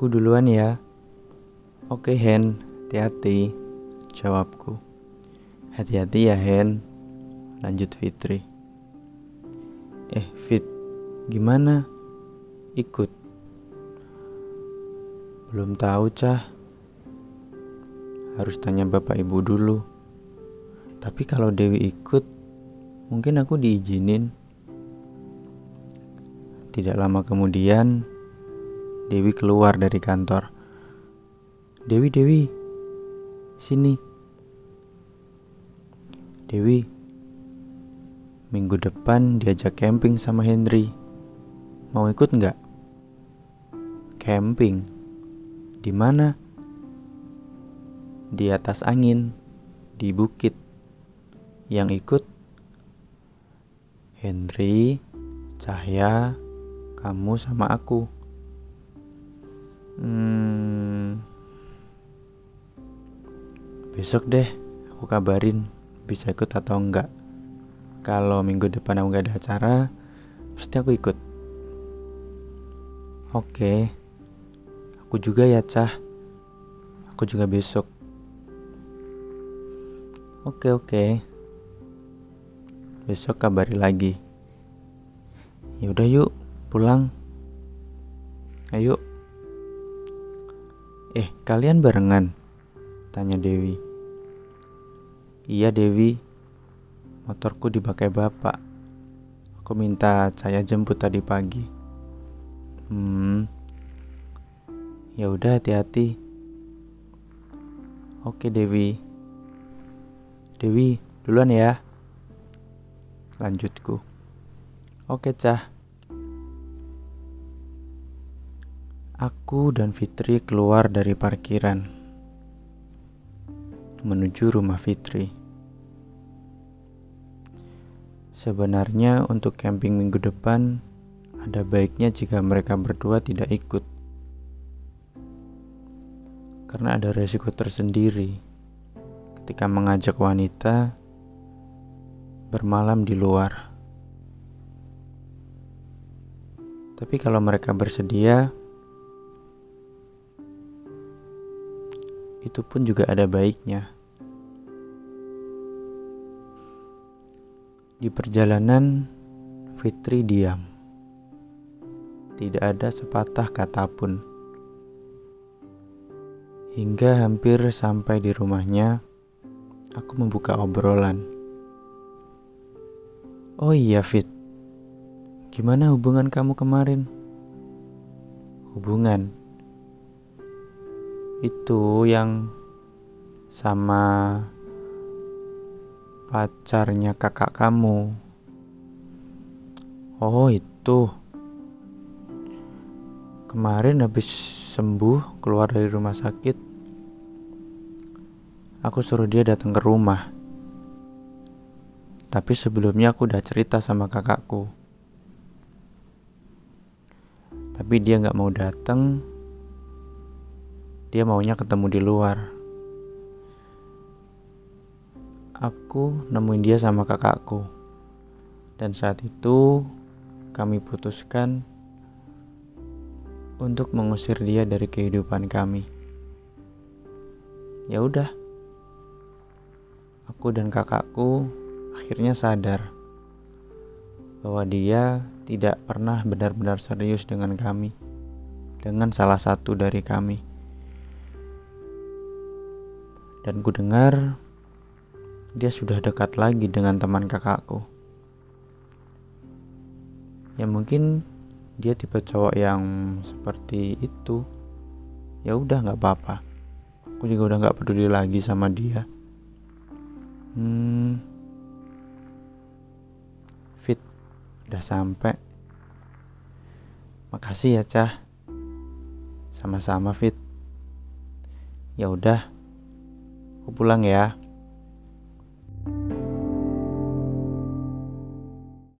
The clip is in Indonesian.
Aku duluan ya. Oke Hen, hati-hati. Jawabku. Hati-hati ya Hen. Lanjut Fitri. Eh Fit, gimana? Ikut. Belum tahu cah. Harus tanya bapak ibu dulu. Tapi kalau Dewi ikut, mungkin aku diizinin. Tidak lama kemudian, Dewi keluar dari kantor. Dewi, Dewi, sini. Dewi, minggu depan diajak camping sama Henry. Mau ikut nggak? Camping? Di mana? Di atas angin, di bukit. Yang ikut Henry, Cahya, kamu sama aku. Hmm, besok deh aku kabarin bisa ikut atau enggak. Kalau minggu depan aku gak ada acara, pasti aku ikut. Oke, aku juga ya cah. Aku juga besok. Oke oke. Besok kabari lagi. Yaudah yuk, pulang. Ayo. Eh, kalian barengan? Tanya Dewi. Iya Dewi, motorku dipakai bapak. Aku minta saya jemput tadi pagi. Hmm, ya udah hati-hati. Oke Dewi. Dewi, duluan ya. Lanjutku. Oke cah. Aku dan Fitri keluar dari parkiran menuju rumah Fitri. Sebenarnya untuk camping minggu depan ada baiknya jika mereka berdua tidak ikut. Karena ada resiko tersendiri ketika mengajak wanita bermalam di luar. Tapi kalau mereka bersedia, itu pun juga ada baiknya. Di perjalanan, Fitri diam. Tidak ada sepatah kata pun. Hingga hampir sampai di rumahnya, aku membuka obrolan. Oh iya, Fit. Gimana hubungan kamu kemarin? Hubungan itu yang sama pacarnya kakak kamu. Oh, itu. Kemarin habis sembuh keluar dari rumah sakit, aku suruh dia datang ke rumah. Tapi sebelumnya aku udah cerita sama kakakku. Tapi dia nggak mau datang. Dia maunya ketemu di luar. Aku nemuin dia sama kakakku. Dan saat itu kami putuskan untuk mengusir dia dari kehidupan kami. Ya udah. Aku dan kakakku akhirnya sadar bahwa dia tidak pernah benar-benar serius dengan kami, dengan salah satu dari kami. Dan ku dengar dia sudah dekat lagi dengan teman kakakku. Ya mungkin dia tipe cowok yang seperti itu. Ya udah nggak apa-apa. Aku juga udah nggak peduli lagi sama dia. Hmm, fit udah sampai. Makasih ya cah. Sama-sama fit. Ya udah, Aku pulang ya.